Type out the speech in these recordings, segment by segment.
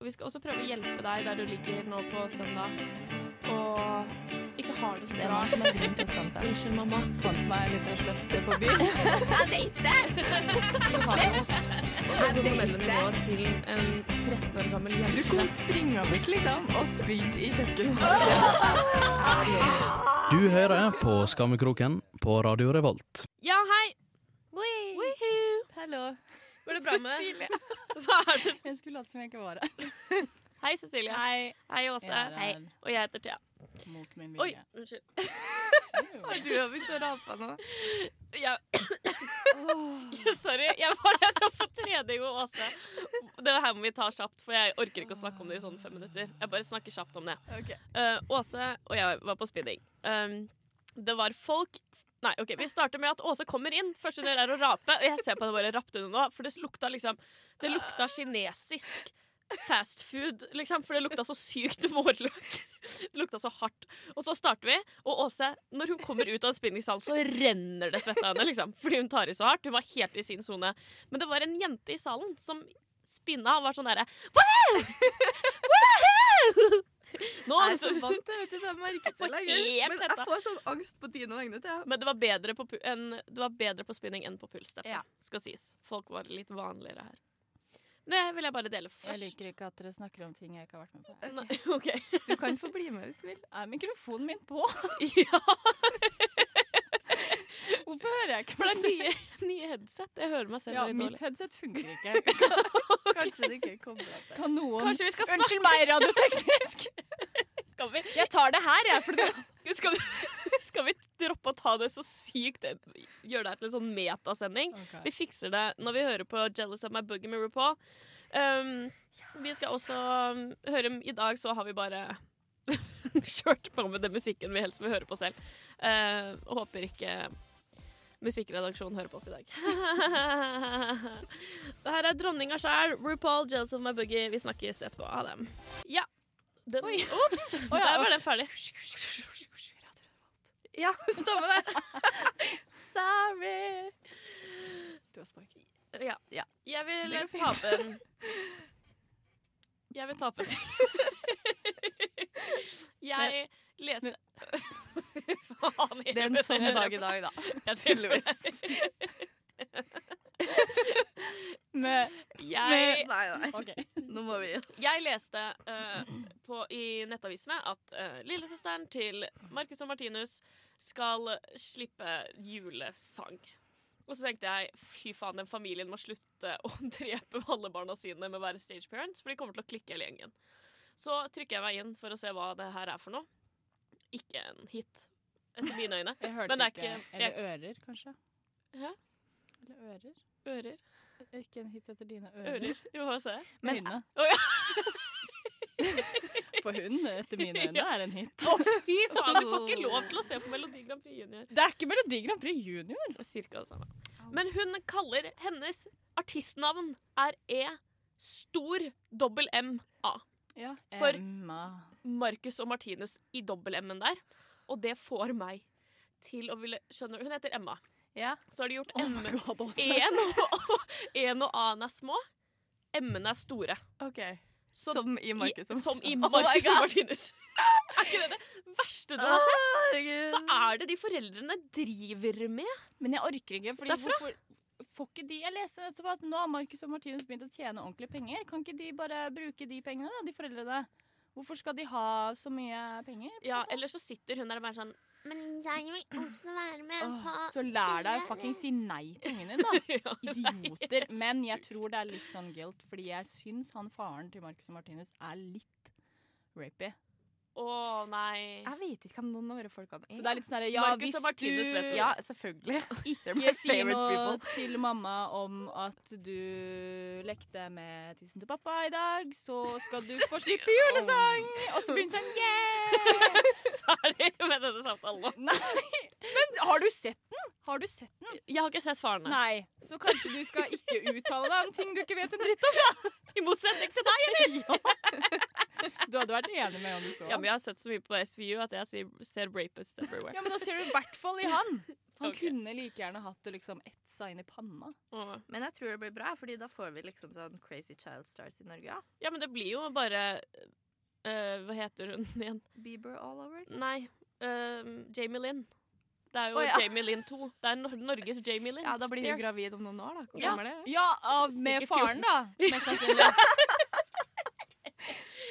Og vi skal også prøve å hjelpe deg der du ligger nå på søndag og ikke har det så Det er bra. som har grunn til å skamme seg. Unnskyld, mamma. Fant meg en liten slefse på byen. Jeg vet det! På hormonelle nivå til en 13 år gammel jente. Du kom springende liksom og spydde i kjøkkenvasken. Du hører på Skammekroken på Radio Revolt. Ja, hei! Hallo. Går det bra med Cecilie. Hva er det? Jeg skulle late som jeg ikke var her. Hei, Cecilie. Hei. Hei, Åse. Er Og jeg heter Thea. Mot min Oi, unnskyld. Har du har begynt å rape nå? Jeg... Sorry, jeg var å få trening med Åse. Det her må vi ta kjapt, for jeg orker ikke å snakke om det i sånn fem minutter. Jeg bare snakker kjapt om det. Ok. Uh, Åse og jeg var på spinning. Um, det var folk Nei, ok, Vi starter med at Åse kommer inn. Første del er å rape. Og jeg ser på det bare rapte hun nå, for det lukta liksom Det lukta kinesisk fast food, liksom. For det lukta så sykt vårløk. Det lukta så hardt. Og så starter vi, og Åse, når hun kommer ut av spinningsalen, så renner det svette av henne, liksom. Fordi hun tar i så hardt. Hun var helt i sin sone. Men det var en jente i salen som spinna og var sånn derre «Woo! er Nå, Jeg er så vant til vet du, så jeg merker det lenger. Men jeg får sånn angst på dine vegne. Ja. Men det var bedre på, en, det var bedre på spinning enn på pulsstep. Ja. Skal sies. Folk var litt vanligere her. Det vil jeg bare dele først. Jeg liker ikke at dere snakker om ting jeg ikke har vært med på. Nei, OK. Du kan få bli med hvis du vil. Er mikrofonen min på? Ja, Hvorfor hører jeg ikke for det er nye, nye headset. Jeg hører meg selv Ja, litt mitt headset funker ikke. Kanskje det ikke kommer etter. Kan noen Kanskje vi skal snakke Unnskyld meg, radioteknisk! Skal vi, Jeg tar det her, jeg. For det skal vi, skal vi droppe å ta det så sykt Gjøre det her til en sånn metasending? Vi fikser det når vi hører på 'Jealous of My Boogie' med RuPaul. Um, vi skal også um, høre I dag så har vi bare kjørt på med den musikken vi helst vil høre på selv. Uh, håper ikke musikkredaksjonen hører på oss i dag. det her er dronninga sjæl, RuPaul, 'Jealous of My Boogie'. Vi snakkes etterpå. Ha det. Ja. Den, Oi. Ops! ja. Der var den ferdig. Ja, stemmer det. Sorry. Du har spark. Ja. Ja. Jeg vil ta opp en Jeg vil tape en ting. Jeg leste Faen i Det er en sånn dag i dag, da. Tydeligvis. Med, Jeg, Nei, nei. Okay. Nå må vi gi oss. jeg leste eh, på, i nettavisene at uh, lillesøsteren til Marcus og Martinus skal slippe julesang. Og så tenkte jeg fy faen, den familien må slutte å drepe alle barna sine med å være stage parents, for de kommer til å klikke hele gjengen. Så trykker jeg meg inn for å se hva det her er for noe. Ikke en hit, etter mine øyne. Jeg hørte Men det ikke, ikke- Eller ører, kanskje. Hæ? Eller ører. Ører. Ikke en hit etter dine ører. Ører. Vi må se. Men, Men- øyne. Ja. For hun, etter mine øyne, er en hit. Å, fy faen, du får ikke lov til å se på Melodi Grand Prix Junior. Det er ikke Melodi Grand Prix Junior. Cirka det samme. Men hun kaller hennes artistnavn er E stor dobbel M-A. Ja. For- Emma. Marcus og Martinus i dobbel-M-en der. Og det får meg til å ville Skjønner du? Hun heter Emma. Ja. Så har de gjort Oh M my God, også. En og, en og A-en er små. M-ene er store. Okay. Så som i Marcus og som i Oh og Martinus. er ikke det det verste du har sett? Herregud. Hva er det de foreldrene driver med? Men jeg orker ikke, fordi Derfra? hvorfor får ikke de Jeg leste nettopp at nå har Marcus og Martinus begynt å tjene ordentlige penger. Kan ikke de bare bruke de pengene, da, de foreldrene? Hvorfor skal de ha så mye penger? Ja, Eller så sitter hun der og bare sånn Men jeg vil også være med Åh, på så lær deg å fucking si nei til ungen din, da. ja. Idioter. Men jeg tror det er litt sånn guilt, fordi jeg syns han faren til Marcus og Martinus er litt rapy. Å nei. Jeg vet ikke hvem noen av våre folk hadde Så det er litt sånn ja, Marcus hvis og Martinus du vet du Ja, selvfølgelig. Ikke si noe people. til mamma om at du lekte med tissen til pappa i dag, så skal du få slippe julesang! Og så blir hun sånn yeah! Ferdig med denne samtalen nå. Nei! Men har du sett den? Har du sett den? Jeg har ikke sett faren. Nei. Så kanskje du skal ikke uttale deg om ting du ikke vet en dritt om, da? I motsetning til deg, eller? Du hadde vært enig med om du så Ja, men jeg har sett så mye på SVU at jeg ser rapist everywhere. Ja, men da ser du i hvert fall i han. Han okay. kunne like gjerne hatt det liksom etsa inn i panna. Åh. Men jeg tror det blir bra, Fordi da får vi liksom sånn Crazy Child Stars i Norge. Ja. Ja, men det blir jo bare uh, Hva heter hun igjen? Bieber all over. Nei, Uh, Jamie Lynn. Det er jo oh, ja. Jamie Lynn 2. Det er Norges Jamie Lynn. Ja, da blir hun gravid om noen år, da. Hvor Ja. gammel er hun? Ja, med faren, da. Mest sannsynlig.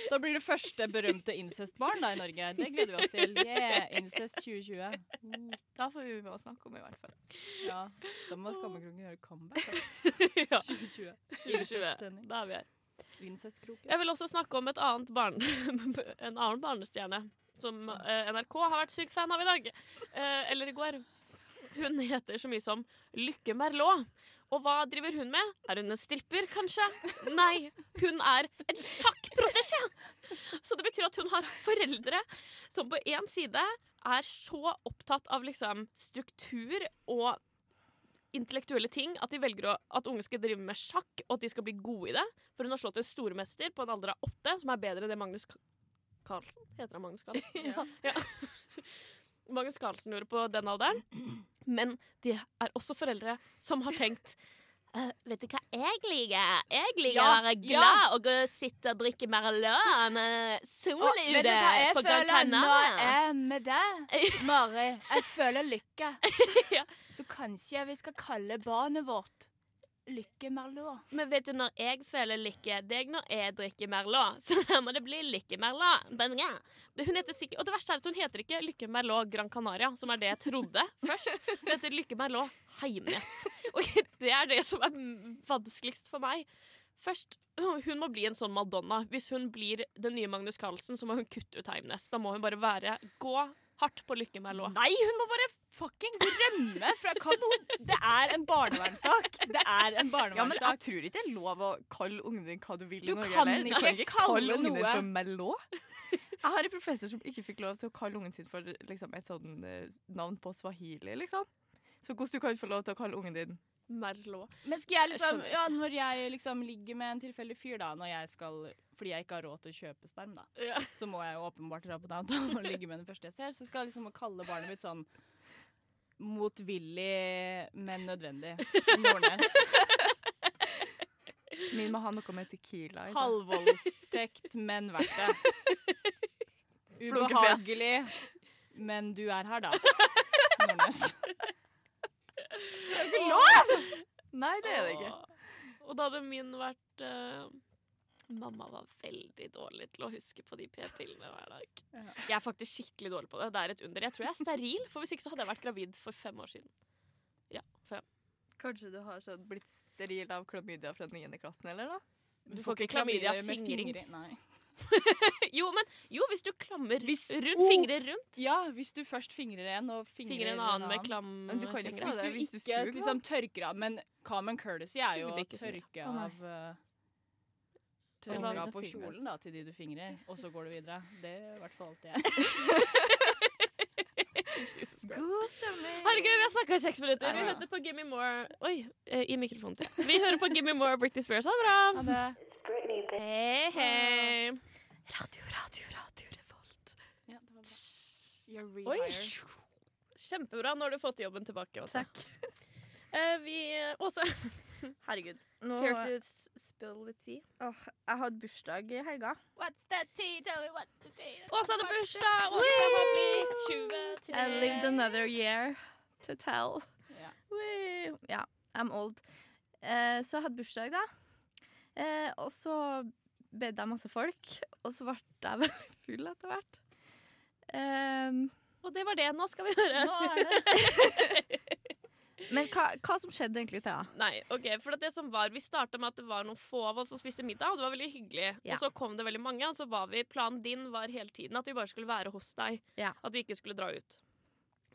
Da blir det første berømte incestbarn da i Norge. Det gleder vi oss til. Yeah, Incest 2020. Mm. Da får vi med å snakke om, i hvert fall. ja, da må Skammekroken gjøre comeback. Altså. ja, 2020. 2020. Da er vi her. Incestkroken. Jeg vil også snakke om et annet barn, en annen barnestjerne som eh, NRK har vært sykt fan av i dag. Eh, eller i går. Hun heter så mye som Lykke Merlot. Og hva driver hun med? Er hun en stripper, kanskje? Nei, hun er en sjakkprotesjé! Så det betyr at hun har foreldre som på én side er så opptatt av liksom struktur og intellektuelle ting at de velger å, at unge skal drive med sjakk, og at de skal bli gode i det. For hun har slått en stormester på en alder av åtte, som er bedre enn det Magnus Carlsen Heter han Magnus Carlsen? Ja. Ja. Magnus Carlsen gjorde på den alderen. Men de er også foreldre som har tenkt Uh, vet du hva jeg liker? Jeg liker Ja, å være ja. og gå og sitte og drikke Merlot med sol hva jeg på Gran Canaria. Nå er med deg, Mari? Jeg føler lykke. Ja. Så kanskje vi skal kalle barnet vårt Lykke Merlot. Men vet du når jeg føler lykke? Det er når jeg drikker Merlot. Så da må det bli Lykke Merlot. Hun heter sikkert, og det verste er at hun heter ikke Lykke Merlot Gran Canaria, som er det jeg trodde først. Hun heter Lykke Merlot Heimnes. Og det er det som er vanskeligst for meg. Først, Hun må bli en sånn Madonna. Hvis hun blir den nye Magnus Carlsen, så må hun kutte ut Heimnes. Da må hun bare være Gå hardt på Lykke Merlot. Nei, hun må bare fuckings rømme fra kanon! Det er en barnevernssak. Det er en Ja, men jeg tror ikke det er lov å kalle ungen din hva du vil Du Norge. kan du kan ikke kalle ungen din for Melå. Jeg har en professor som ikke fikk lov til å kalle ungen sin for liksom, et sånn eh, navn på swahili, liksom. Så hvordan du kan få lov til å kalle ungen din Merlot. Men skal jeg liksom, ja, når jeg liksom ligger med en tilfeldig fyr, da, når jeg skal, fordi jeg ikke har råd til å kjøpe sperm, da, Ja. så må jeg jo åpenbart dra på downtown og ligge med den første jeg ser, så skal jeg liksom kalle barnet mitt sånn motvillig, men nødvendig. Nordnes. Min må ha noe med tequila i. Halvvoldtekt, men verdt det. Ubehagelig, men du er her, da. Nordnes. Nei, det er det ikke. Og da hadde min vært eh, Mamma var veldig dårlig til å huske på de p-pillene hver dag. Jeg er faktisk skikkelig dårlig på det. Det er et under. Jeg tror jeg er steril, for hvis ikke så hadde jeg vært gravid for fem år siden. Ja, fem. Kanskje du har sånn blitt steril av klamydia fra 9. klassen, eller da? Du får ikke klamydia av med fingring. fingre- Nei. Jo, men jo, hvis du klammer Hvis- rundt, Oh! fingre rundt. Ja, hvis du først fingrer en og fingrer, fingrer en annen med klam Men du kan fingre. Hvis du hvis du ikke suger, liksom tørker av Men common courtesy er jo å tørke av uh, Eller Tørke på kjolen da, til de du fingrer, og så går du videre. Det er i hvert fall alltid jeg. God stemning! Herregud, vi har snakka i seks minutter. Vi hører hørte på Gimme More Oi, eh, i mikrofonen til. Vi hører på Gimme More Britney Spears. Ha det bra. Hei, hei. Radio, radio, radio Revolt. Ja, det var bra. You're Oi. Kjempebra. Nå har du fått jobben tilbake. Også. Takk. Uh, vi Åse, Herregud. Nå, care to spill the tea? åh, jeg hadde bursdag i helga. What's the tea? Tell me what's the tea? Åse hadde bursdag! Åse har blitt 23. I lived another year to tell. Ja. Wee. Ja, I'm old. Eh, så jeg hadde bursdag, da. Eh, og så bedde jeg masse folk, og så ble jeg veldig full etter hvert. Ehm, Og det var det. Nå skal vi høre. Nå er det men hva, hva som skjedde egentlig, Thea? Nei, ok, for det som var Vi starta med at det var noen få av oss som spiste middag, og det var veldig hyggelig. Ja. Og så kom det veldig mange, og så var vi Planen din var hele tiden at vi bare skulle være hos deg. Ja. At vi ikke skulle dra ut.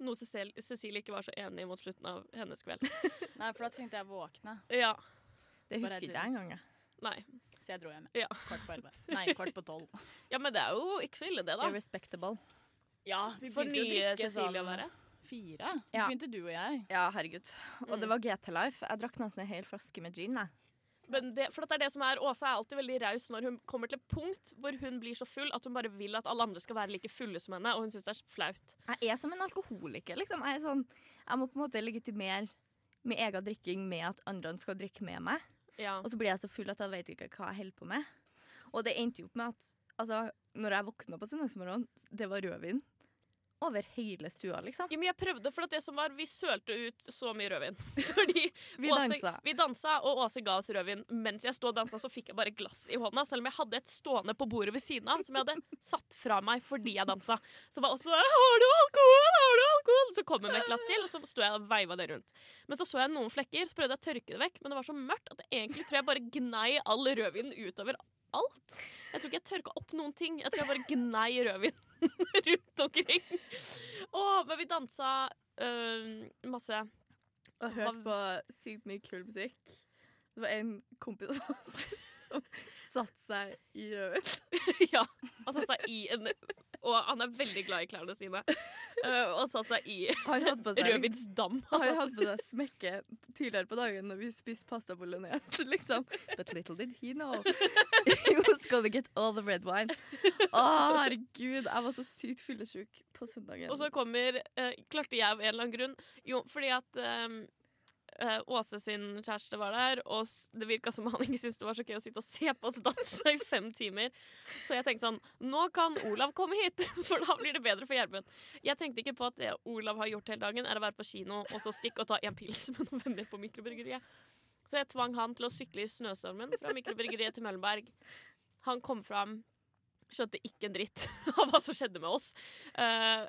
Noe Cecil, Cecilie ikke var så enig i mot slutten av hennes kveld. Nei, for da trengte jeg våkne. Ja. Det husker ikke jeg engang. Nei. Så jeg dro hjem. Ja. Kvart på elleve. Nei, kvart på tolv. Ja, men det er jo ikke så ille, det, da. Irrespectable. Ja, vi begynte jo å drikke Cecilie å sånn være. Fire. Ja. Begynte du og jeg. Ja, herregud. Og Mm. det var GT Life. Jeg drakk nesten en hel flaske med gin. Det, for det er det som er Åsa er alltid veldig raus når hun kommer til et punkt hvor hun blir så full at hun bare vil at alle andre skal være like fulle som henne, og hun syns det er flaut. Jeg er som en alkoholiker, liksom. Jeg, er sånn, jeg må på en måte legitimere min egen drikking med at andre skal drikke med meg. Ja. Og så blir jeg så full at jeg vet ikke hva jeg holder på med. Og det endte jo opp med at altså, når jeg våkna på søndagsmorgenen, det var rødvin over hele stua, liksom. Ja, men jeg prøvde, for det som var, vi sølte ut så mye rødvin. Fordi Vi Åse, dansa. vi dansa, og Åse ga oss rødvin. Mens jeg stod og dansa, så fikk jeg bare glass i hånda, selv om jeg hadde et stående på bordet ved siden av, som jeg hadde satt fra meg fordi jeg dansa. Så var også 'Har du alkohol? Har du alkohol?' Så kom hun med et glass til, og så sto jeg og veiva det rundt. Men så så jeg noen flekker, så prøvde jeg å tørke det vekk, men det var så mørkt at jeg egentlig tror jeg bare gnei all rødvinen utover alt. Jeg tror ikke jeg tørka opp noen ting. Jeg tror jeg bare gnei rødvin rundt omkring. Åh, men vi dansa uh, masse. Og hørte på sykt mye kul musikk. Det var en kompis av oss som satte seg i røven. ja, han satte seg i en Og han er veldig glad i klærne sine. Uh, og han satte seg i Han Har jo rødvinsdam. Hadde på seg smekke tidligere på dagen når vi spiste pasta bolognese, liksom. But little did he know. He was gonna get all the red wine. Å, herregud. Jeg var så sykt fyllesyk på søndagen. Og så kommer uh, Klarte jeg av en eller annen grunn Jo, fordi at øh, Åse sin kjæreste var der, og det virka som han ikke syntes det var så gøy å sitte og se på oss danse i fem timer. Så jeg tenkte sånn Nå kan Olav komme hit, for da blir det bedre for Gjermund. Jeg tenkte ikke på at det Olav har gjort hele dagen, er å være på kino og så stikke og ta en pils med noen venner på mikrobryggeriet. Så jeg tvang han til å sykle i snøstormen fra mikrobryggeriet til Møllenberg. Han kom fram, skjønte ikke en dritt av hva som skjedde med oss. Uh,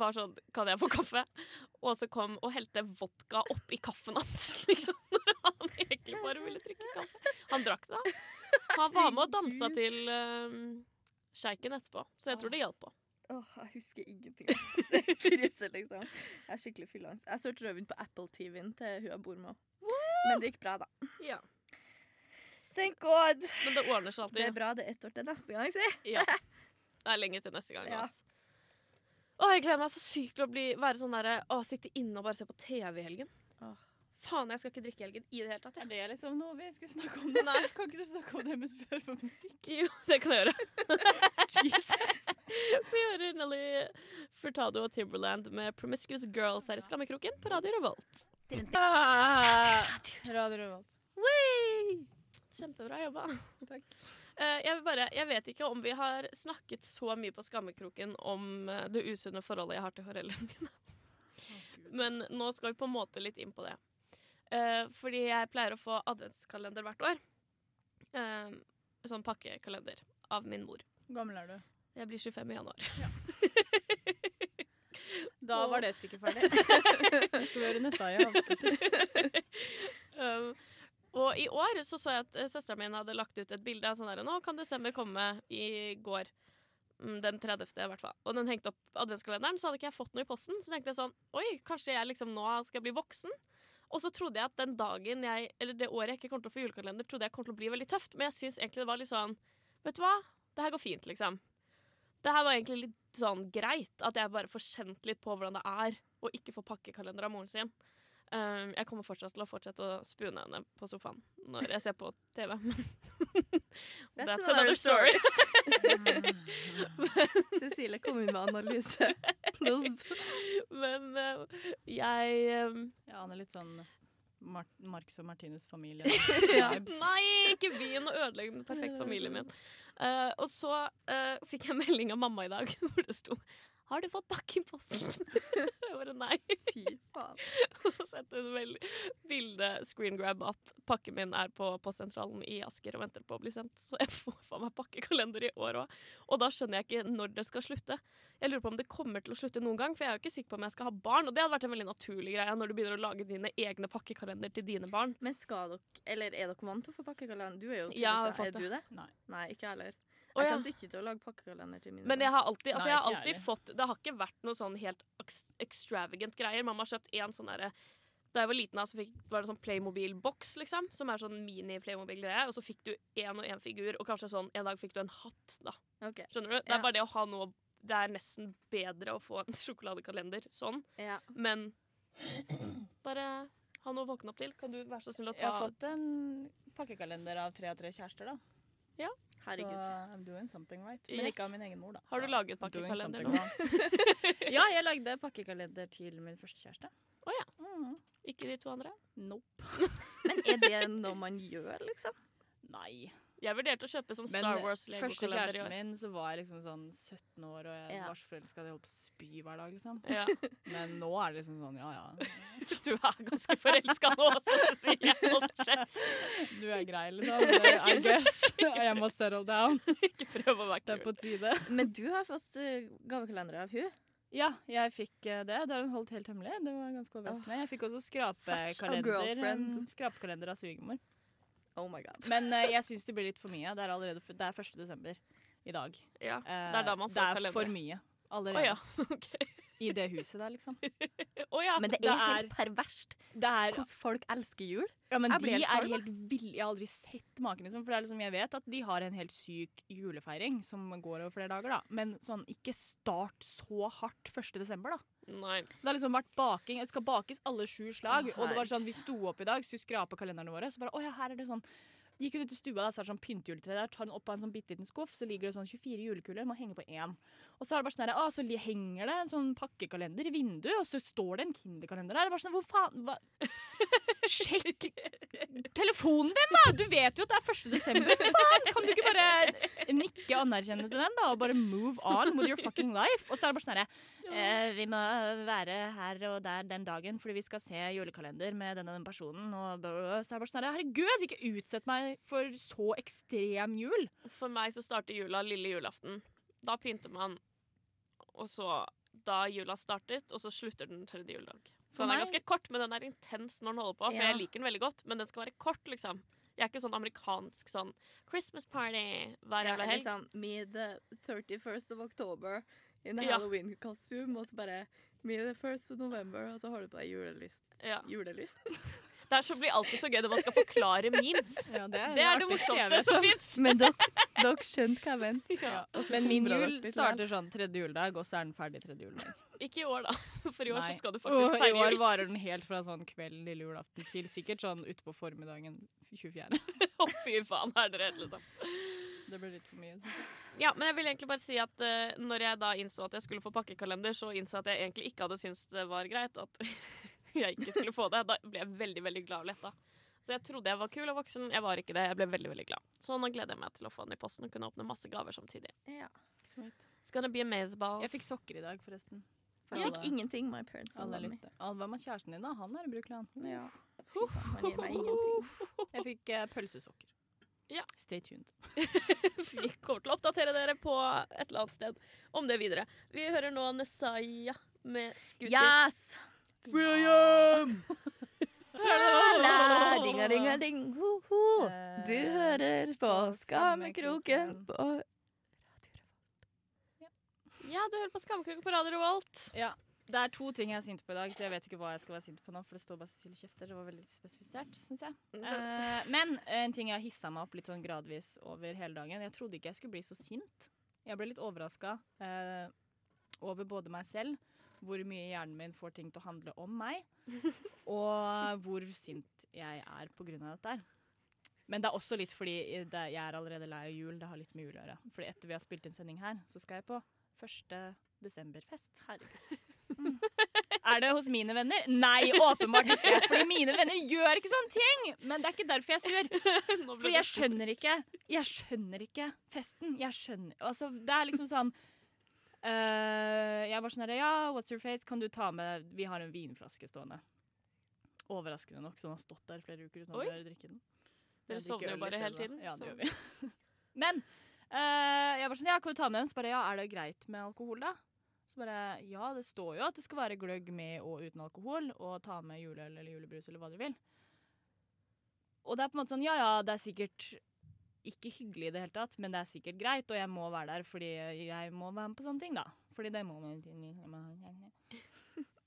var sånn Kan jeg få kaffe? Og så kom og helte vodka oppi kaffen hans, liksom. Når han egentlig bare ville drikke kaffe. Han drakk det. Han var med og dansa til uh, sjeiken etterpå, så jeg tror det hjalp på. Åh, jeg husker ingenting. Det er krise, liksom. Jeg er skikkelig fyllangst. Jeg så rødvin på Apple TV-en til hun jeg bor med. Men det gikk bra, da. Ja. Thank God. Men det ordner seg alltid. Det er bra det er ett år til neste gang, si. Ja. Det er lenge til neste gang. Ja. Altså. Åh, jeg gleder meg så sykt til å bli, være sånn derre Å, sitte inne og bare se på TV i helgen. Åh. Faen, jeg skal ikke drikke i helgen i det hele tatt. Er det liksom noe vi skulle snakke om? Nei. Kan ikke du snakke om det mens vi hører på musikk? Jo, det kan jeg gjøre. Jesus. Vi hører Nelly Furtado og Timberland med 'Promiscuous Girls' her i Skammekroken på Radio Revolt. Radio Revolt. Kjempebra jobba. Takk. jeg, vil bare, jeg vet ikke om vi har snakket så mye på Skammekroken om eh, det usunne forholdet jeg har til foreldrene mine. Men nå skal vi på en måte litt inn på det. Eh, fordi jeg pleier å få adventskalender hvert år. Eh, sånn pakkekalender av min mor. Hvor gammel er du? Jeg blir 25 i januar. Da var det stykket ferdig. Vi høre Nessaya havskutter. um, og i år så så jeg at søstera søsteren min hadde lagt ut et bilde av sånn der Nå kan desember komme i går. Mm, Den 30. i hvert fall. Og den hengte opp adventskalenderen, så hadde ikke jeg fått noe i posten. Så tenkte jeg sånn Oi, kanskje jeg liksom nå skal bli voksen? Og så trodde jeg at den dagen jeg, eller det året jeg ikke kom til å få julekalender, trodde jeg kom til å bli veldig tøft. Men jeg syns egentlig det var litt sånn Vet du hva? Det her går fint, liksom. Det her var egentlig litt sånn greit. At jeg bare får kjent litt på hvordan det er å ikke få pakkekalender av moren sin. Um, jeg kommer fortsatt til å fortsette å spune henne på sofaen når jeg ser på TV. That's, another story. Cecilie kom inn med analyse. Pluss. Men uh, jeg um, Jeg han er litt sånn Mar Marcus og Martinus familie. Ja. Nei, ikke begynn å ødelegge den perfekte familien min. Uh, og så uh, fikk jeg melding av mamma i dag hvor det sto Har du fått pakke i posten? jeg bare nei. Fy faen. Og så sendte hun vel bilde, screen grab, at pakken min er på postsentralen i Asker og venter på å bli sendt. Så jeg får faen meg pakkekalender i år òg. Og da skjønner jeg ikke når det skal slutte. Jeg lurer på om det kommer til å slutte noen gang, for jeg er jo ikke sikker på om jeg skal ha barn. Og det hadde vært en veldig naturlig greie når du begynner å lage dine egne pakkekalender til dine barn. Men skal dere, eller er dere vant til å få pakkekalender? Du er jo Ja, Er du det? Nei. Nei, ikke jeg heller. Jeg ja. ikke til å lage pakkekalender til mine Men jeg har alltid, altså Nei, jeg har alltid fått Det har ikke vært noe sånn helt ex- extravagant greier. Mamma har kjøpt en sånn derre da jeg var liten, så fikk, var det sånn Playmobil-boks, liksom. Som er sånn mini-Playmobil-greie. Og så fikk du én og én figur, og kanskje sånn en dag fikk du en hatt, da. Okay. Skjønner du? Det Ja. er bare det å ha noe Det er nesten bedre å få en sjokoladekalender sånn, ja. men bare ha noe å våkne opp til. Kan du være så snill å Jeg har fått en pakkekalender av tre av tre kjærester, da. Herregud. Så I'm doing something right. Men Yes. ikke av min egen mor, da. Har du laget pakkekalender nå? ja, jeg lagde pakkekalender til min første kjæreste. Å ja. Mhm. Ikke de to andre? Nope. Men er det noe man gjør, liksom? Nei. Jeg vurderte å kjøpe sånn Star første Wars-legokalender i kjæresten min, så var jeg liksom sånn 17 år, og jeg Ja. var så forelska at jeg holdt på å spy hver dag, liksom. Ja. Men nå er det liksom sånn, ja ja. Du er ganske forelska nå, så sier jeg hold kjeft. Du er grei, liksom. Det- I guess. Jeg må settle down. Ikke prøv å Det er på tide. Men du har fått uh, gavekalender av hun. Ja, jeg fikk eh, det. Det har hun holdt helt hemmelig. Det var ganske overraskende. Jeg fikk også skrapekalender, eh, skrapekalender av svigermor. Oh my god. Men uh, jeg syns det blir litt for mye. Det er allerede det er 1. desember i dag. Ja, Eh, det er da man får det er for mye allerede. allerede. ja. okay. I det huset der, liksom. oh, ja. Men det det er er- helt perverst er hvordan folk elsker jul. Ja, men Jeg de helt er helt ville. Jeg har aldri sett maken. Liksom, for det er liksom, jeg vet at de har en helt syk julefeiring som går over flere dager. da. Men sånn, ikke start så hardt 1. desember, da. Nei. Det har liksom vært baking. Det skal bakes alle sju slag. Å, og det var sånn, Vi sto opp i dag, skulle skrape kalenderne våre. Så bare, å ja, her er det sånn Gikk ut i stua, der, så er det sånn pyntejuletre der. Tar den opp av en sånn bitte liten skuff, så ligger det sånn 24 julekuler. Må henge på én. Og så er det bare sånn her, ah, så henger det en sånn pakkekalender i vinduet, og så står det en Kinderkalender der. Det er bare sånn, hvor faen hva? Sjekk telefonen din, da! Du vet jo at det er 1. desember. Faen? Kan du ikke bare nikke anerkjennende til den, da? Og bare move on with your fucking life? Og så er det bare sånn herre eh, Vi må være her og der den dagen fordi vi skal se julekalender med den og den personen. Og så er det bare sånn herre Herregud, ikke utsett meg for så ekstrem jul. For meg så starter jula lille julaften. Da pynter man, og så da jula startet, og så slutter den tredje juledag. For den er ganske kort, men den er intens når den holder på. For Ja. jeg liker den veldig godt, men den skal være kort, liksom. Jeg er ikke sånn amerikansk sånn Christmas party hver jævla helg. Ja, sånn Me the 31st of October in a Ja. Halloween costume, og så bare Me the 1st of November, og så har du på deg julelyst. Ja. Julelys. Det er så blir alltid så gøy når man skal forklare memes. Ja, det, Det er det morsomste som fins. Men dere, skjønte hva jeg mente. Ja. Men min jul starter sånn tredje juledag, og så er den ferdig tredje juledag. Ikke i år, da. For i år Nei. så skal du feire jul. I år varer den helt fra sånn kvelden lille julaften til sikkert sånn utpå formiddagen 24. Å, fy faen, er dere rett, da. Det blir litt for mye. synes jeg. Ja, men jeg vil egentlig bare si at uh, når jeg da innså at jeg skulle få pakkekalender, så innså jeg at jeg egentlig ikke hadde syntes det var greit at jeg ikke skulle få det. Da ble jeg veldig, veldig glad og letta. Så jeg trodde jeg var kul og voksen. Jeg var ikke det. Jeg ble veldig, veldig glad. Så nå gleder jeg meg til å få den i posten og kunne åpne masse gaver samtidig. Ja. It's gonna be. Jeg fikk sokker i dag, forresten. Jeg fikk ingenting. My parents Alle lytter. Hva med kjæresten din, da? Han er i Brukland. Ja. Fy faen, han gir meg ingenting. Jeg fikk uh, pølsesokker. Ja. Stay tuned. Vi kommer til å oppdatere dere på et eller annet sted om det videre. Vi hører nå Nesaya med Scooter. Yes! William! La, dinga, dinga, ding, ho, ho. Du Eh, hører på Skammekroken på Ja, du hører på Skammekroken på Radio Revolt. Ja. Det er to ting jeg er sint på i dag, så jeg vet ikke hva jeg skal være sint på nå. For det står bare Cecilie Kjefter. Det var veldig spesifisert, syns jeg. Eh, men en ting jeg har hissa meg opp litt sånn gradvis over hele dagen. Jeg trodde ikke jeg skulle bli så sint. Jeg ble litt overraska over både meg selv, hvor mye hjernen min får ting til å handle om meg, og hvor sint jeg er av dette. Men det er også litt fordi det, jeg er allerede lei av jul. Det har litt med jul å gjøre. Fordi etter vi har spilt inn sending her, så skal jeg på første desemberfest. Herregud. Er det hos mine venner? Nei, åpenbart ikke. Fordi mine venner gjør ikke sånne ting. Men det er ikke derfor jeg er sur. Fordi jeg skjønner ikke Jeg skjønner ikke festen. Jeg skjønner Altså, det er liksom sånn eh, Jeg var sånn her Ja, what's your face? Kan du ta med Vi har en vinflaske stående. Overraskende nok, så den har stått der flere uker uten å drikke den. Dere sovner jo bare hele tiden, Ja, det så- gjør vi. Men uh, jeg var sånn Ja, kan du ta med den? Så bare Ja, er det greit med alkohol, da? Så bare Ja, det står jo at det skal være gløgg med og uten alkohol, og ta med juleøl eller julebrus eller hva dere vil. Og det er på en måte sånn Ja, ja, det er sikkert ikke hyggelig i det hele tatt, men det er sikkert greit, og jeg må være der fordi jeg må være med på sånne ting, da. Fordi det må man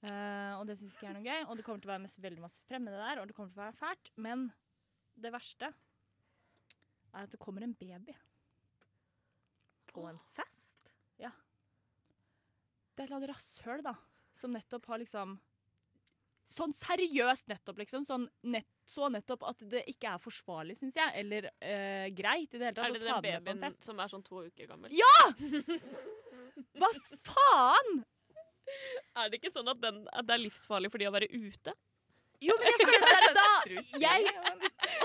uh, Og det syns ikke jeg er noe gøy, og det kommer til å være mest, veldig masse fremmede der, og det kommer til å være fælt, men det verste er at det kommer en baby. På en fest? Ja. Det er et eller annet rasshøl, da, som nettopp har liksom Sånn seriøst nettopp, liksom. Sånn nett, så nettopp at det ikke er forsvarlig, syns jeg. Eller eh, greit i det hele tatt Er det den babyen som er sånn to uker gammel? Ja! Hva faen?! Er det ikke sånn at, den, at det er livsfarlig for de å være ute? Jo, men jeg føler det da Jeg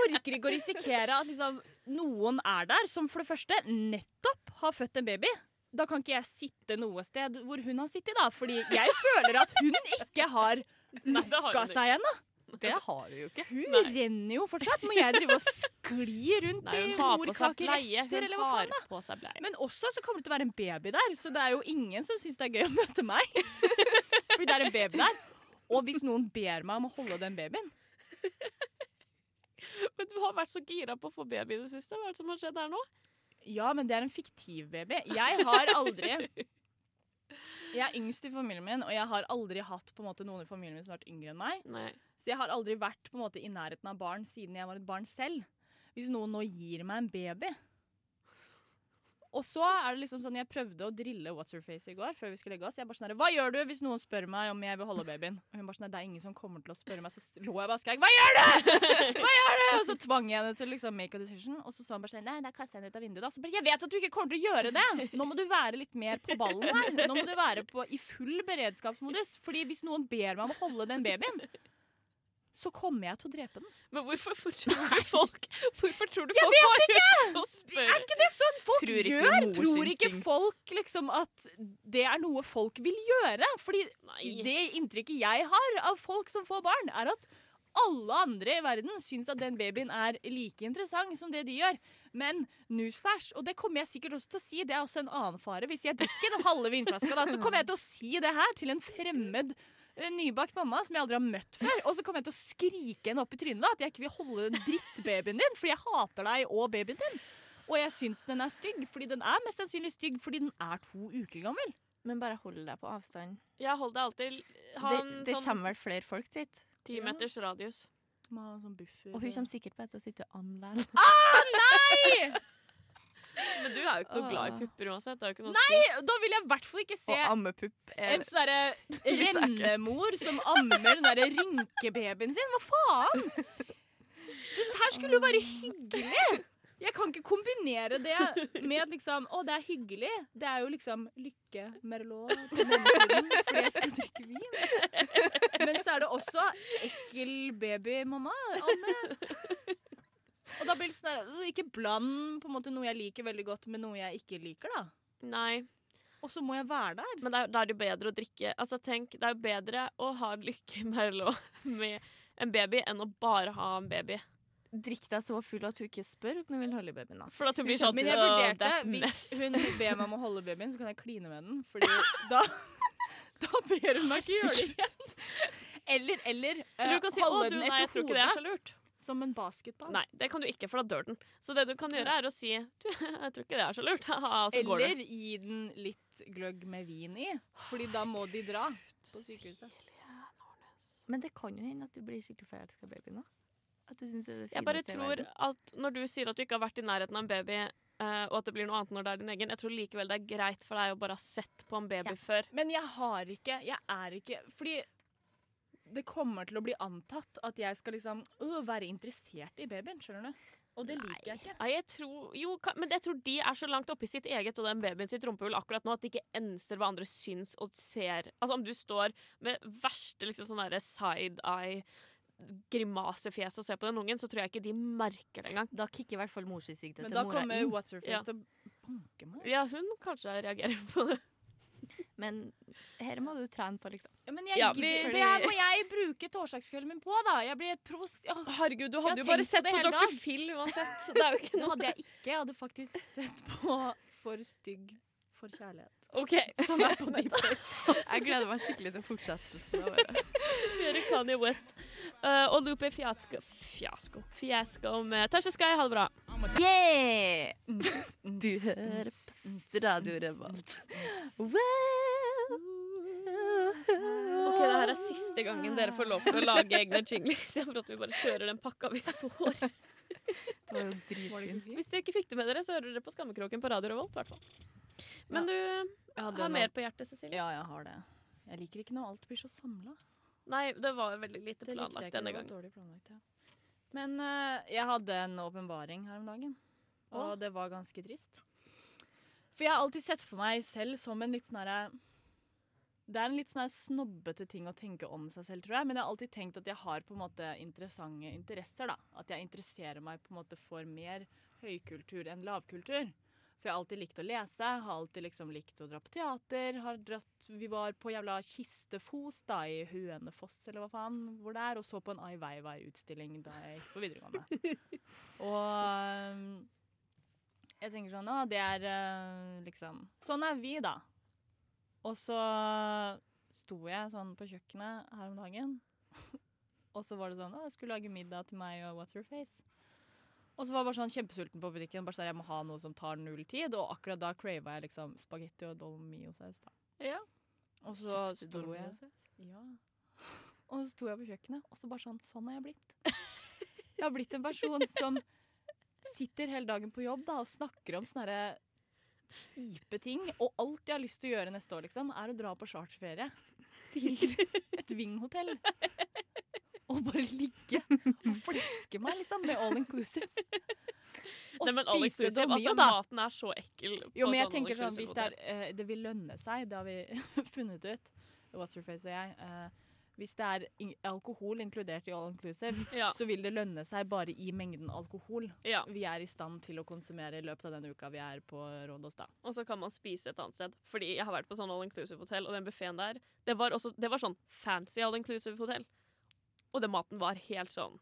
orker ikke å risikere at liksom, noen er der som for det første nettopp har født en baby. Da kan ikke jeg sitte noe sted hvor hun har sittet, da. Fordi jeg føler at hun ikke har ikke. seg ennå. Det har du jo ikke. Hun Nei. renner jo fortsatt. Må jeg drive og skli rundt i morkakerester, eller hva faen? da? på seg bleie. Men også så kommer det til å være en baby der, så det er jo ingen som syns det er gøy å møte meg. Fordi det er en baby der. Og hvis noen ber meg om å holde den babyen Men du har vært så gira på å få baby i det siste. Hva er det som har skjedd her nå? Ja, men det er en fiktiv baby. Jeg har aldri Jeg er yngst i familien min, og jeg har aldri hatt måte noen i familien min som har vært yngre enn meg. Nei. Så jeg har aldri vært måte i nærheten av barn siden jeg var et barn selv. Hvis noen nå gir meg en baby Og så er det liksom sånn Jeg prøvde å drille What's Her Face i går før vi skulle legge oss. Jeg bare sånn Hva gjør du hvis noen spør meg om jeg vil holde babyen? Og hun bare sånn Det er ingen som kommer til å spørre meg. Så lå jeg bare og skrek Hva gjør du?! Hva gjør du?! Og så tvang jeg henne til liksom make a decision. Og så sa hun bare sånn Nei, da kaster jeg henne ut av vinduet, da. Så bare Jeg vet at du ikke kommer til å gjøre det! Nå må du være litt mer på ballen her. Nå må du være på, i full beredskapsmodus. Fordi hvis noen ber meg om å holde den babyen, så kommer jeg til å drepe den. Men hvorfor tror du folk Hvorfor tror du folk jeg ut og Er ikke det sånn folk Tror gjør? Tror ikke folk liksom at det er noe folk vil gjøre? Fordi Nei. det inntrykket jeg har av folk som får barn, er at alle andre i verden syns at den babyen er like interessant som det de gjør. Men newsflash, og det kommer jeg sikkert også til å si, det er også en annen fare. Hvis jeg drikker den halve vinflaska, da, så kommer jeg til å si det her til en fremmed nybakt mamma som jeg aldri har møtt før. Og så kommer jeg til å skrike henne opp i trynet da, at jeg ikke vil holde den drittbabyen din, fordi jeg hater deg og babyen din. Og jeg syns den er stygg, fordi den er mest sannsynlig stygg fordi den er to uker gammel. Men bare hold deg på avstand. Ja, hold deg alltid ha Det, en det sånn kommer vel flere folk dit. ti meters radius. Må ha sånn buffer. Og hun kommer sikkert på til å sitte og amme deg. Men du er jo ikke noe glad i Ah. pupper uansett. Nei! Da vil jeg i hvert fall ikke se Og ammepupp er en sånn rennemor som ammer den derre rynkebabyen sin. Hva faen? Det her skulle jo være hyggelig. Jeg kan ikke kombinere det med liksom Å, det er hyggelig. Det er jo liksom lykke, Merlot, på denne siden, fordi jeg skal drikke vin. Men så er det også ekkel babymamma. Amme. Og da blir det sånn der, øh, Ikke bland på en måte noe jeg liker veldig godt, med noe jeg ikke liker, da. Nei. Og så må jeg være der. Men da er det jo bedre å drikke Altså tenk, Det er jo bedre å ha lykke Merlot med en baby enn å bare ha en baby. Drikk deg så full at hun ikke spør om hun vil holde babyen. da. For at hun blir sånn Men jeg «Åh, vurderte, hvis hun ber meg om å holde babyen, så kan jeg kline med den. Fordi da, da ber hun meg ikke gjøre det igjen. Eller, eller Eller eh, du kan si 'Å, holde du, den nei, jeg etter tror ikke det er så lurt'. Som en basketball. Nei, det kan du ikke, for da dør den. Så det du kan gjøre, er å si du, 'Jeg tror ikke det er så lurt'. Og så går Eller gi den litt gløgg med vin i. Fordi da må de dra på sykehuset. Men det kan jo hende at du blir skikkelig forelska i babyen. da. At du synes det er det Jeg bare tror at når du sier at du ikke har vært i nærheten av en baby, Uh, og at det blir noe annet når det er din egen, jeg tror likevel det er greit for deg å bare ha sett på en baby Ja. før. Men jeg har ikke Jeg er ikke Fordi det kommer til å bli antatt at jeg skal liksom øh, være interessert i babyen. Skjønner du? Og det liker jeg ikke. Nei, jeg tror, jo, men jeg tror de er så langt oppe i sitt eget og den babyen sitt rumpehull akkurat nå at de ikke enser hva andre syns og ser. Altså Om du står med verste liksom sånn derre side-eye grimasefjes og ser på den ungen, så tror jeg ikke de merker det engang. Da kicker i hvert fall morsinstinktet Men da kommer inn. What's Her Face Ja. til å banke meg. Ja, hun kanskje reagerer på det. Men her må du trene på, liksom. Ja, men jeg, Ja, vi- det her må jeg bruke torsdagskvelden min på, da. Jeg blir pros... Herregud, du hadde jo bare sett på på Dr. dag. Phil uansett. Det er jo ikke det noe hadde jeg ikke. Jeg hadde faktisk sett på For stygg for kjærlighet. OK, Som er på Dplay. Jeg gleder meg skikkelig til fortsettelsen. Gjøre. Kanye West uh, og Lupe Fiasco Fiasco Fiasco med Tasha Sky. Ha det bra. Yeah! Du hører på Radio Revolt. Ok, det her er siste gangen dere får lov til å lage egne jingles. Jeg for at vi bare kjører den pakka vi får. Det var jo dritfint. Hvis dere ikke fikk det med dere, så hører dere på Skammekroken på Radio Revolt. Hvertfall. Men du har noe- mer på hjertet, Cecilie? Ja, jeg har det. Jeg liker ikke når alt blir så samla. Nei, det var veldig lite Det likte jeg planlagt ikke. denne Det var gangen. dårlig planlagt, ja. Men uh, jeg hadde en åpenbaring her om dagen, og Åh. det var ganske trist. For jeg har alltid sett for meg selv som en litt sånn herre Det er en litt sånn snobbete ting å tenke om seg selv, tror jeg. Men jeg har alltid tenkt at jeg har på en måte interessante interesser. da. At jeg interesserer meg på en måte for mer høykultur enn lavkultur. For jeg har alltid likt å lese, har alltid liksom likt å dra på teater. har dratt, Vi var på jævla Kistefos da, i Hønefoss eller hva faen, hvor det er, og så på en Ai Weiwei-utstilling da jeg gikk på videregående. og um, jeg tenker sånn Å, det er eh, liksom Sånn er vi, da. Og så sto jeg sånn på kjøkkenet her om dagen, og så var det sånn Å, jeg skulle lage middag til meg og What's Your Face. Og så var jeg bare sånn kjempesulten på butikken. Bare sånn, Jeg må ha noe som tar null tid. Og akkurat da crava jeg liksom spagetti og dolmiosaus. da. Ja. Og så Kjøpte sto jeg? Ja. Og så sto jeg på kjøkkenet, og så bare sånn Sånn har jeg blitt. Jeg har blitt en person som sitter hele dagen på jobb da, og snakker om sånne kjipe ting. Og alt jeg har lyst til å gjøre neste år, liksom, er å dra på charterferie til et Ving-hotell. Og bare ligge og fliske meg, liksom, med all inclusive. Og Nei, men all spise inclusive, altså, da. maten er så ekkel. Jo, men jeg sånn tenker sånn, hvis det, er, uh, det vil lønne seg, det har vi funnet ut, What's Your Face og jeg, uh, hvis det er in alkohol inkludert i all inclusive, ja. så vil det lønne seg bare i mengden alkohol ja. vi er i stand til å konsumere i løpet av den uka vi er på Rådås da. Og så kan man spise et annet sted. Fordi jeg har vært på sånn all inclusive hotell, og den buffeen der, det var, også, det var sånn fancy all inclusive hotell. Og den maten var helt sånn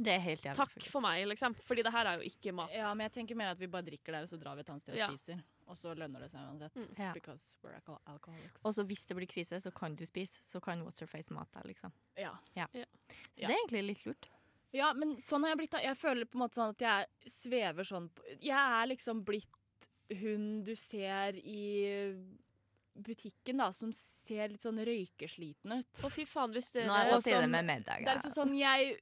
Det er helt jævlig. Takk faktisk. for meg, liksom. Fordi det her er jo ikke mat. Ja, men jeg tenker mer at vi bare drikker der, og så drar vi et annet sted og Ja. spiser. Og så lønner det seg uansett. Mm. Yeah. Because we're alco alcoholics. Og så hvis det blir krise, så kan du spise. Så kan What's Your Face mat deg, liksom. ja. Så Ja. det er egentlig litt lurt. Ja, men sånn har jeg blitt. da. Jeg føler på en måte sånn at jeg svever sånn på Jeg er liksom blitt hun du ser i butikken, da, som ser litt sånn røykesliten ut. Å, fy faen, hvis dere Nå er det på tide sånn- med middag. Det er liksom sånn jeg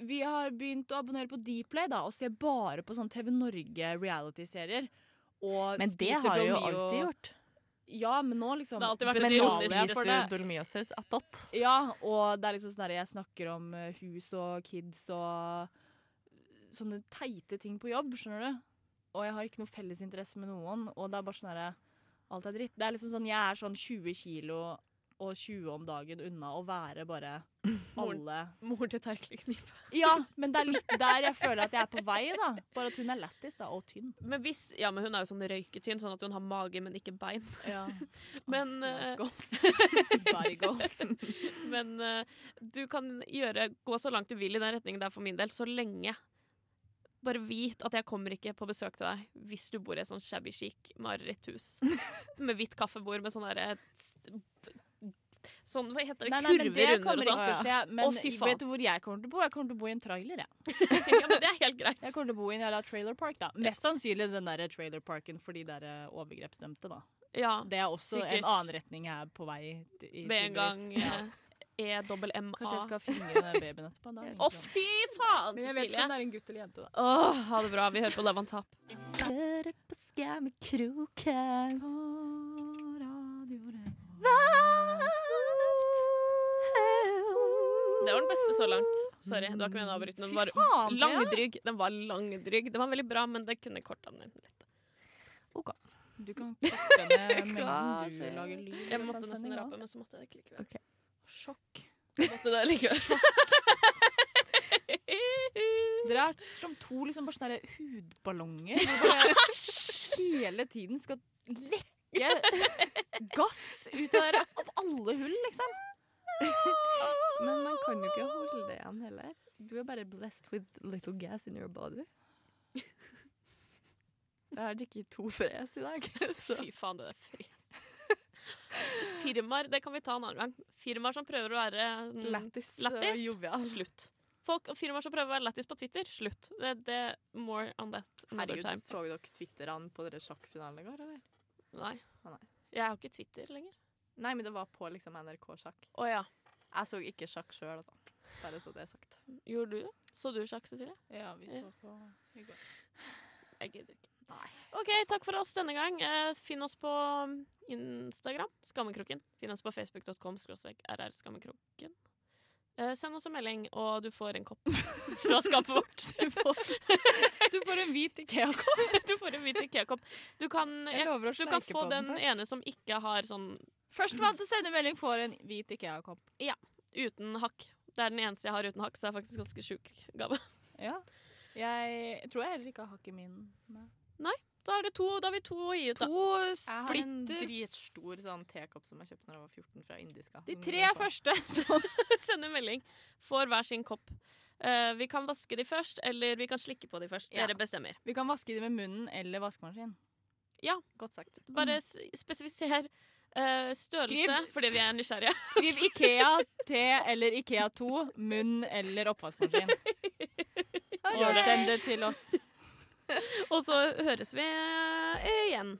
Vi har begynt å abonnere på Dplay da, og ser bare på sånn TV Norge reality-serier. Men det har du jo alltid gjort. Ja, men nå liksom Det har alltid vært betaler jeg for det. attåt. Ja, og det er liksom sånn der jeg snakker om eh, hus og kids og sånne teite ting på jobb, skjønner du? Og jeg har ikke noe felles interesse med noen, og det er bare sånn derre Alt er dritt. Det er liksom sånn Jeg er sånn 20 kilo og 20 om dagen unna å være bare alle Mor til Terkelknipe. Ja, men det er litt der jeg føler at jeg er på vei, da. Bare at hun er lættis, da, og tynn. Men hvis Ja, men hun er jo sånn røyketynn, sånn at hun har mage, men ikke bein. Ja. Men, eh, goals. Men uh, du kan gjøre, gå så langt du vil i den retningen der for min del, så lenge. Bare vit at jeg kommer ikke på besøk til deg hvis du bor i et sånn shabby chic mareritthus. med hvitt kaffebord med sånn derre Sånn, hva heter det? Nei, nei, Kurver det under og sånn. å ja. Men oh, vet du hvor jeg kommer til å bo? Jeg kommer til å bo i en trailer, jeg. ja, men det er helt greit. Jeg kommer til å bo i en jævla trailer park, da. Mest sannsynlig den der trailer parken for de der eh, overgrepsdømte, da. Ja, Det er også Sikkert. en annen retning jeg er på vei i med en gang tydeligvis. E-dobbel-M-A. Kanskje jeg skal finne den babyen etterpå. Da. Å, fy faen, Men jeg vet ikke om det er en gutt eller jente, da. Åh, ha det bra. Vi hører på Love on Top. Høre på Skammekroken. Det var den beste så langt. Sorry, det var ikke meningen å avbryte. Den var langdrygg. Den var langdrygg. Den var veldig bra, men det kunne korta den litt. OK. Du kan korte ned Hva du lager lyd. Jeg måtte nesten rape, men så måtte jeg det ikke likevel. Ok. Sjokk. Måtte det likevel. Dere er som to liksom bare sånne der hudballonger. Hvor bare hele tiden skal lekke gass ut av dere av alle hull, liksom. Men man kan jo ikke holde det igjen heller. Du er bare blessed with little gas in your body. Jeg har drukket to fres i dag. Så. Fy faen, det er fri. Firmaer, det kan vi ta en annen gang. Firmaer som prøver å være mm, Lættis jovial. Slutt. Folk firmaer som prøver å være lættis på Twitter. Slutt. Det, det More on that another Herregud, time. så dere Twitterne på dere sjakkfinalen i går, eller? Nei. Ah, nei. Jeg har ikke Twitter lenger. Nei, men det var på liksom NRK Sjakk. Oh, ja. Jeg så ikke sjakk sjøl, altså. Bare så det er sagt. Gjorde du det? Så du sjakk, Cecilie? Ja, vi så på i går. Jeg gidder ikke. OK, takk for oss denne gang. Eh, finn oss på Instagram, Skammekroken. Finn oss på facebook.com rr skammekroken. send oss en melding, og du får en kopp fra skapet vårt. Du får, du får en hvit Ikea-kopp. Du får en hvit Ikea-kopp. Du kan, Jeg du kan få den den ene som ikke har sånn Førstemann til å sende melding får en hvit Ikea-kopp. Ja. uten hakk. Det er den eneste jeg har uten hakk, så det er faktisk ganske sjuk gave. Ja. Jeg tror jeg heller ikke har hakk i min. Nei. Da er det to, da har vi to å gi ut, da. To Jeg har en splitter. dritstor sånn tekopp som jeg kjøpte da jeg var 14 fra Indiska. De tre første som sender melding. Får hver sin kopp. Uh, vi kan vaske de først, eller vi kan slikke på de først. Ja. Dere bestemmer. Vi kan vaske de med munnen eller vaskemaskin. Godt sagt. Bare spesifiser Uh, størrelse, Skriv- fordi vi er nysgjerrige. Skriv Ikea T eller Ikea 2, munn eller oppvaskmaskin. Og send det til oss. Og så høres vi eh, igjen.